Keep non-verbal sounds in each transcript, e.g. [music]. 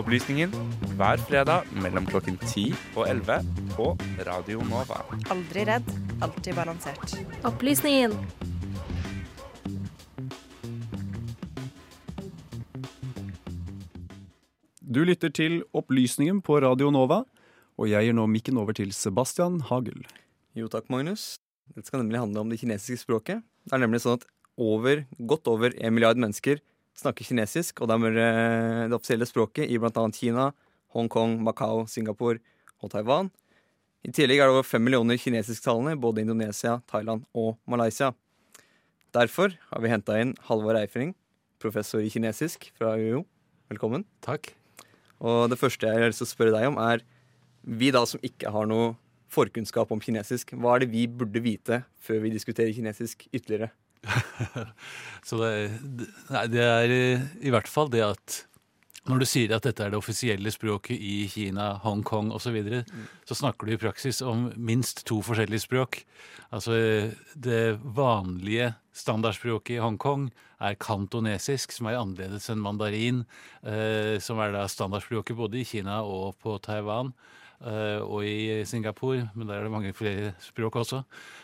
Opplysningen hver fredag mellom klokken 10 og 11 på Radio Nova. Aldri redd, alltid balansert. Opplysningen. Du lytter til Opplysningen på Radio Nova, og jeg gir nå mikken over til Sebastian Hagel. Jo takk, Magnus. Dette skal nemlig handle om det kinesiske språket. Det er nemlig sånn at over, godt over en milliard mennesker snakker kinesisk, og dermed er eh, det offisielle språket i bl.a. Kina, Hongkong, Macau, Singapore og Taiwan. I tillegg er det over fem millioner kinesisktalende i både Indonesia, Thailand og Malaysia. Derfor har vi henta inn Halvor Eifring, professor i kinesisk fra UiO. Velkommen. Takk. Og det første jeg har lyst til å spørre deg om, er vi da som ikke har noe forkunnskap om kinesisk, hva er det vi burde vite før vi diskuterer kinesisk ytterligere? [laughs] Så det, nei, det er i hvert fall det at når du sier at dette er det offisielle språket i Kina, Hongkong osv., så, videre, mm. så snakker du i praksis om minst to forskjellige språk. Altså det vanlige standardspråket i Hongkong er kantonesisk, som er annerledes enn mandarin, eh, som er da standardspråket både i Kina og på Taiwan. Uh, og i Singapore, men der er det mange flere språk også.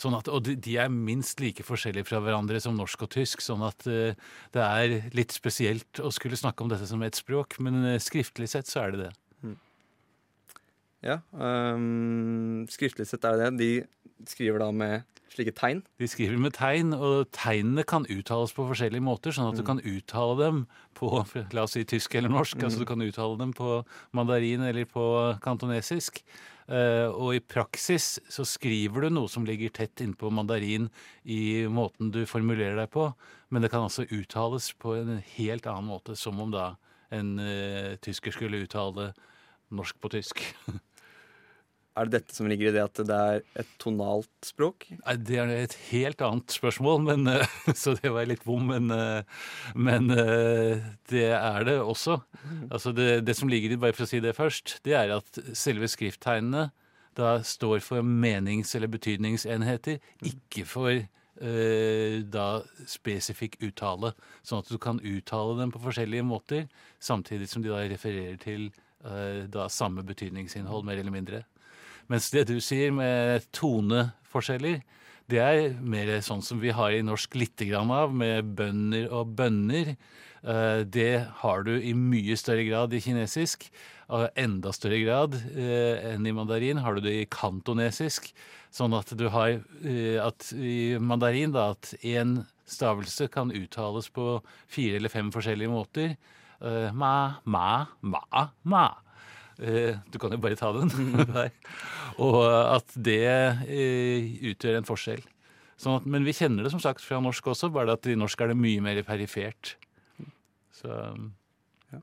Sånn at, og de, er minst like forskjellige fra hverandre som norsk og tysk, sånn at uh, det er litt spesielt å skulle snakke om dette som ett språk, men uh, skriftlig sett så er det det. Mm. Ja, um, skriftlig sett er det det. De skriver da med slike tegn? De skriver med tegn, og tegnene kan uttales på forskjellige måter. Sånn at mm. du kan uttale dem på [laughs] la oss si tysk eller norsk. Mm. altså Du kan uttale dem på mandarin eller på kantonesisk. Uh, og i praksis så skriver du noe som ligger tett innpå mandarin i måten du formulerer deg på, men det kan altså uttales på en helt annen måte, som om da en uh, tysker skulle uttale norsk på tysk. [laughs] Er det dette som ligger i det at det er et tonalt språk? Nei, Det er et helt annet spørsmål, men, eh, [laughs] så det var litt bom. Men, eh, men, eh, det er det også. Altså det, det, som ligger i, bare for å si det først, det er at selve skrifttegnene da står for menings- eller betydningsenheter, ikke for da spesifikk uttale. Sånn at du kan uttale dem på forskjellige måter, samtidig som de da refererer til da samme betydningsinnhold, mer eller mindre. Mens det du sier med toneforskjeller, det er mer sånn som vi har i norsk lite grann av, med bønder og bønner. Eh, det har du i mye større grad i kinesisk. Og enda større grad eh, enn i mandarin har du det i kantonesisk. Sånn at du har eh, at i mandarin da, at én stavelse kan uttales på fire eller fem forskjellige måter. Ma, ma, ma, ma. Eh, du kan jo bare ta den. [laughs] og at det eh, utgjør en forskjell. Sånn at, men vi kjenner det som sagt fra norsk også, bare at i norsk er det mye mer perifert. Så ja.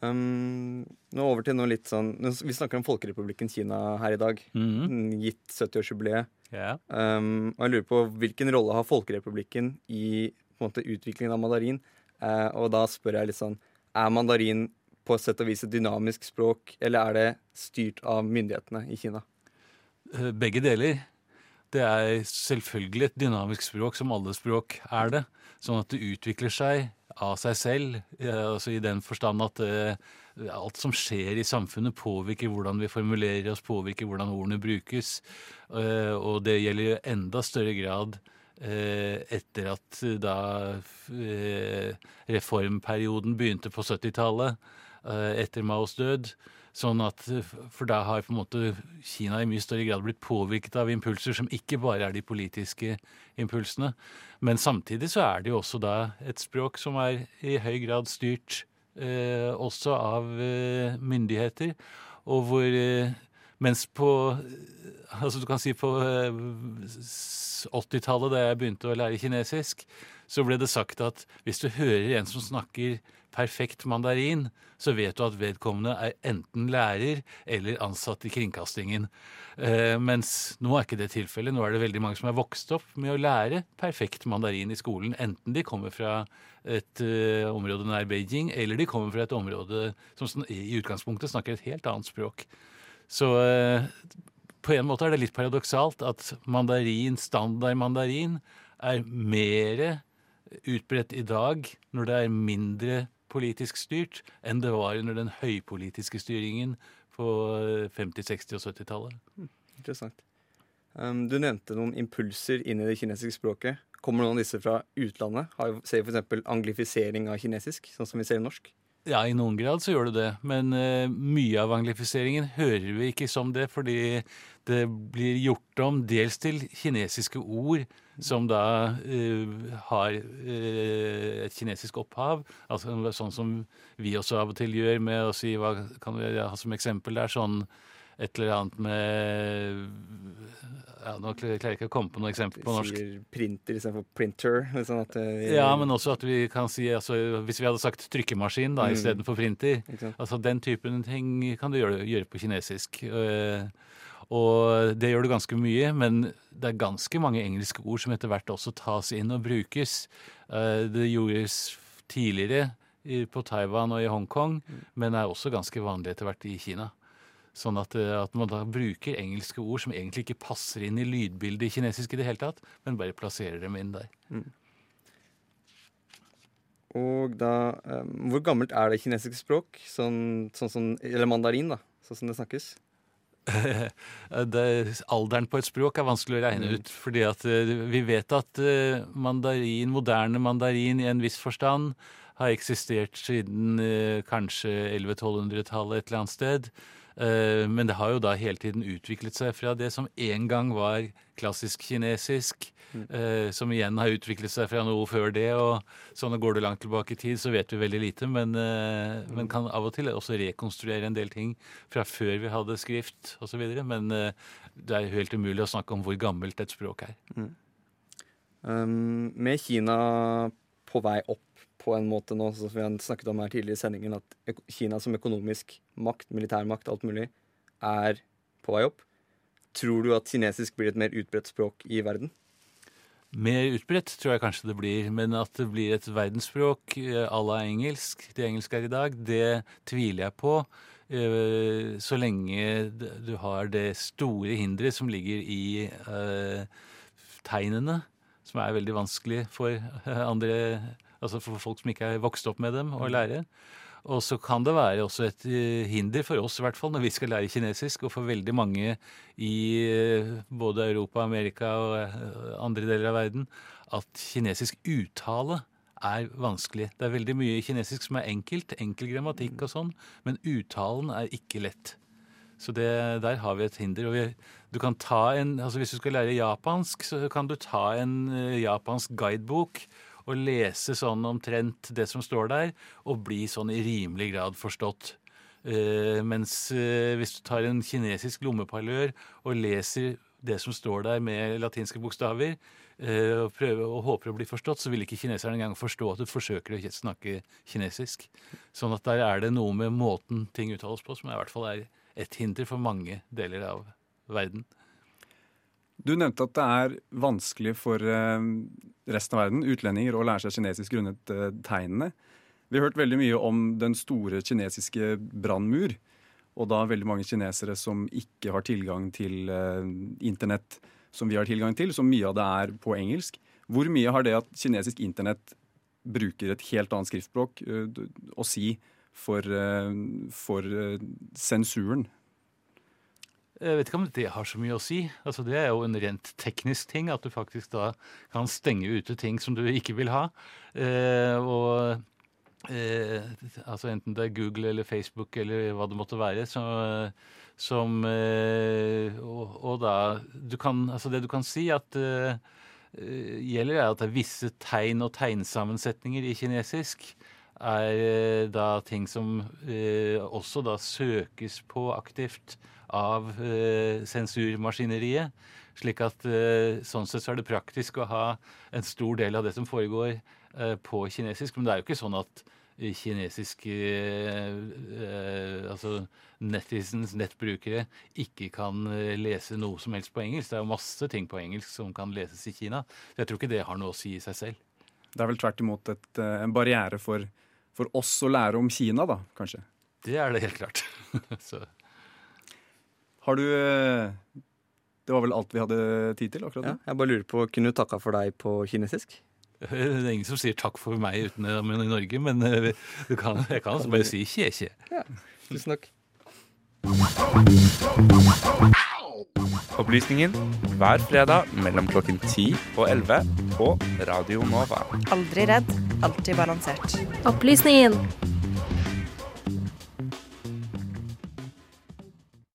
um, nå over til noe litt sånn Vi snakker om Folkerepublikken Kina her i dag. Mm -hmm. Gitt 70-årsjubileet. Yeah. Um, og jeg lurer på hvilken rolle har Folkerepublikken i på en måte, utviklingen av mandarin? Uh, og da spør jeg litt sånn Er mandarin på et sett og vis et dynamisk språk, eller er det styrt av myndighetene i Kina? Eh, begge deler. Det er selvfølgelig et dynamisk språk, som alle språk er det. Sånn at det utvikler seg av seg selv, eh, altså i den forstand at uh, alt som skjer i samfunnet, påvirker hvordan vi formulerer oss, påvirker hvordan ordene brukes. Og det gjelder i enda større grad etter at da reformperioden begynte på 70-tallet. Eh, etter Maos død. Sånn at, For da har på en måte Kina i mye større grad blitt påvirket av impulser som ikke bare er de politiske impulsene. Men samtidig så er det jo også da et språk som er i høy grad styrt eh, også av eh, myndigheter. Og hvor eh, Mens på Altså du kan si på 80-tallet, eh, da jeg begynte å lære kinesisk, så ble det sagt at hvis du hører en som snakker perfekt mandarin, så vet du at vedkommende er enten lærer eller ansatt i kringkastingen. Eh, mens nå er ikke det tilfellet. Nå er det veldig mange som er vokst opp med å lære perfekt mandarin i skolen. Enten de kommer fra et eh, område nær Beijing, eller de kommer fra et område som i utgangspunktet snakker et helt annet språk. Så eh, på en måte er det litt paradoksalt at mandarin, standard mandarin, er mer utbredt i dag, når det er mindre politisk styrt, enn det var under den høypolitiske styringen på eh, 50-, 60- og 70-tallet. Interessant. Um, du nevnte noen impulser inn i det kinesiske språket. Kommer noen av disse fra utlandet? Har, ser vi f.eks. anglifisering av kinesisk, sånn som vi ser i norsk? Ja, i noen grad så gjør det det, men uh, mye av anglifiseringen hører vi ikke som det, fordi det blir gjort om dels til kinesiske ord som da uh, har uh, et kinesisk opphav, altså sånn som vi også av og til gjør med å si hva kan vi ha som eksempel der, sånn et eller annet med ja, Nå klarer jeg ikke å komme på noe eksempel på norsk. Sier printer istedenfor printer. Sånn at, eh, Ja, men også at vi kan si altså, Hvis vi hadde sagt trykkemaskin da, Mm. istedenfor printer, altså den typen ting kan du gjøre, gjøre på kinesisk. Eh, Og det gjør du ganske mye, men det er ganske mange engelske ord som etter hvert også tas inn og brukes. Eh, Det gjordes tidligere i- på Taiwan og i Hongkong, men er også ganske vanlig etter hvert i Kina. Sånn at, eh, at man da bruker engelske ord som egentlig ikke passer inn i lydbildet i kinesisk i det hele tatt, men bare plasserer dem inn der. Og da um, Hvor gammelt er det kinesiske språk? Sånn, sånn som Eller mandarin, da. Sånn som det snakkes. [laughs] det, alderen på et språk er vanskelig å regne ut. fordi at eh, vi vet at eh, mandarin, moderne mandarin i en viss forstand har eksistert siden eh, kanskje 1100-1200-tallet et eller annet sted. Eh, men det har jo da hele tiden utviklet seg fra det som en gang var klassisk kinesisk, eh, som igjen har utviklet seg fra noe før det. og Sånn går du langt tilbake i tid, så vet vi veldig lite, men, eh, men kan av og til også rekonstruere en del ting fra før vi hadde skrift osv. Men det er helt umulig å snakke om hvor gammelt et språk er. Um, med Kina på vei opp på en måte nå, som vi har snakket om her tidligere i sendingen, at Kina som økonomisk makt, militærmakt, alt mulig, er på vei opp. Tror du at kinesisk blir et mer utbredt språk i verden? Mer utbredt tror jeg kanskje det blir, men at det blir et verdensspråk eh, à la engelsk, det engelske er i dag, det tviler jeg på. eh, Så lenge du har det store hinderet som ligger i eh, tegnene, som er veldig vanskelig for eh, andre Altså for folk som ikke er vokst opp med dem, å lære. Og så kan det være også et eh, hinder for oss, i hvert fall, når vi skal lære kinesisk, og for veldig mange i eh, både Europa, Amerika og andre deler av verden, at kinesisk uttale er vanskelig. Det er veldig mye kinesisk som er enkelt, enkel grammatikk og sånn, men uttalen er ikke lett. Så det, der har vi et hinder. Vi, du kan ta en, altså Hvis du skal lære japansk, så kan du ta en eh, japansk guidebok og lese sånn omtrent det som står der, og bli sånn i rimelig grad forstått. Uh, mens uh, hvis du tar en kinesisk lommeparlør og leser det som står der med latinske bokstaver, uh, og, prøver, og håper å bli forstått, så vil ikke kineserne engang forstå at du forsøker å snakke kinesisk. Sånn at der er det noe med måten ting uttales på som i hvert fall er et hinder for mange deler av verden. Du nevnte at det er vanskelig for eh, resten av verden, utlendinger, å lære seg kinesisk grunnet eh, tegnene. Vi har hørt veldig mye om den store kinesiske brannmur, og da veldig mange kinesere som ikke har tilgang til eh, internett som vi har tilgang til, så mye av det er på engelsk. Hvor mye har det at kinesisk internett bruker et helt annet skriftspråk å si for, eh, for eh, sensuren? Jeg vet ikke om det har så mye å si. Altså, det er jo en rent teknisk ting, at du faktisk da kan stenge ute ting som du ikke vil ha. Eh, og eh, altså enten det er Google eller Facebook eller hva det måtte være, så, som eh, og, og da du kan, Altså, det du kan si at eh, gjelder, er at det er visse tegn og tegnsammensetninger i kinesisk er eh, da ting som eh, også da søkes på aktivt av eh, sensurmaskineriet. Slik at sånn sett så er det praktisk å ha en stor del av det som foregår på kinesisk. Men det er jo ikke sånn at kinesiske eh, altså netizens, nettbrukere, ikke kan lese noe som helst på engelsk. Det er jo masse ting på engelsk som kan leses i Kina. Så jeg tror ikke det har noe å si i seg selv. Det er vel tvert imot et, eh, en barriere for, for oss å lære om Kina, da, kanskje. Det er det helt klart. [laughs] så Har du eh, Det var vel alt vi hadde tid til akkurat Ja, jeg bare lurer på, Kunne du takka for deg på kinesisk? [laughs] Det er ingen som sier takk for meg uten i Norge, men eh, du kan, jeg kan også bare si kje-kje. Ja, Tusen takk. [laughs] Opplysningen hver fredag mellom klokken 10 og 11 på Radio Nova. Aldri redd, alltid balansert. Opplysningen.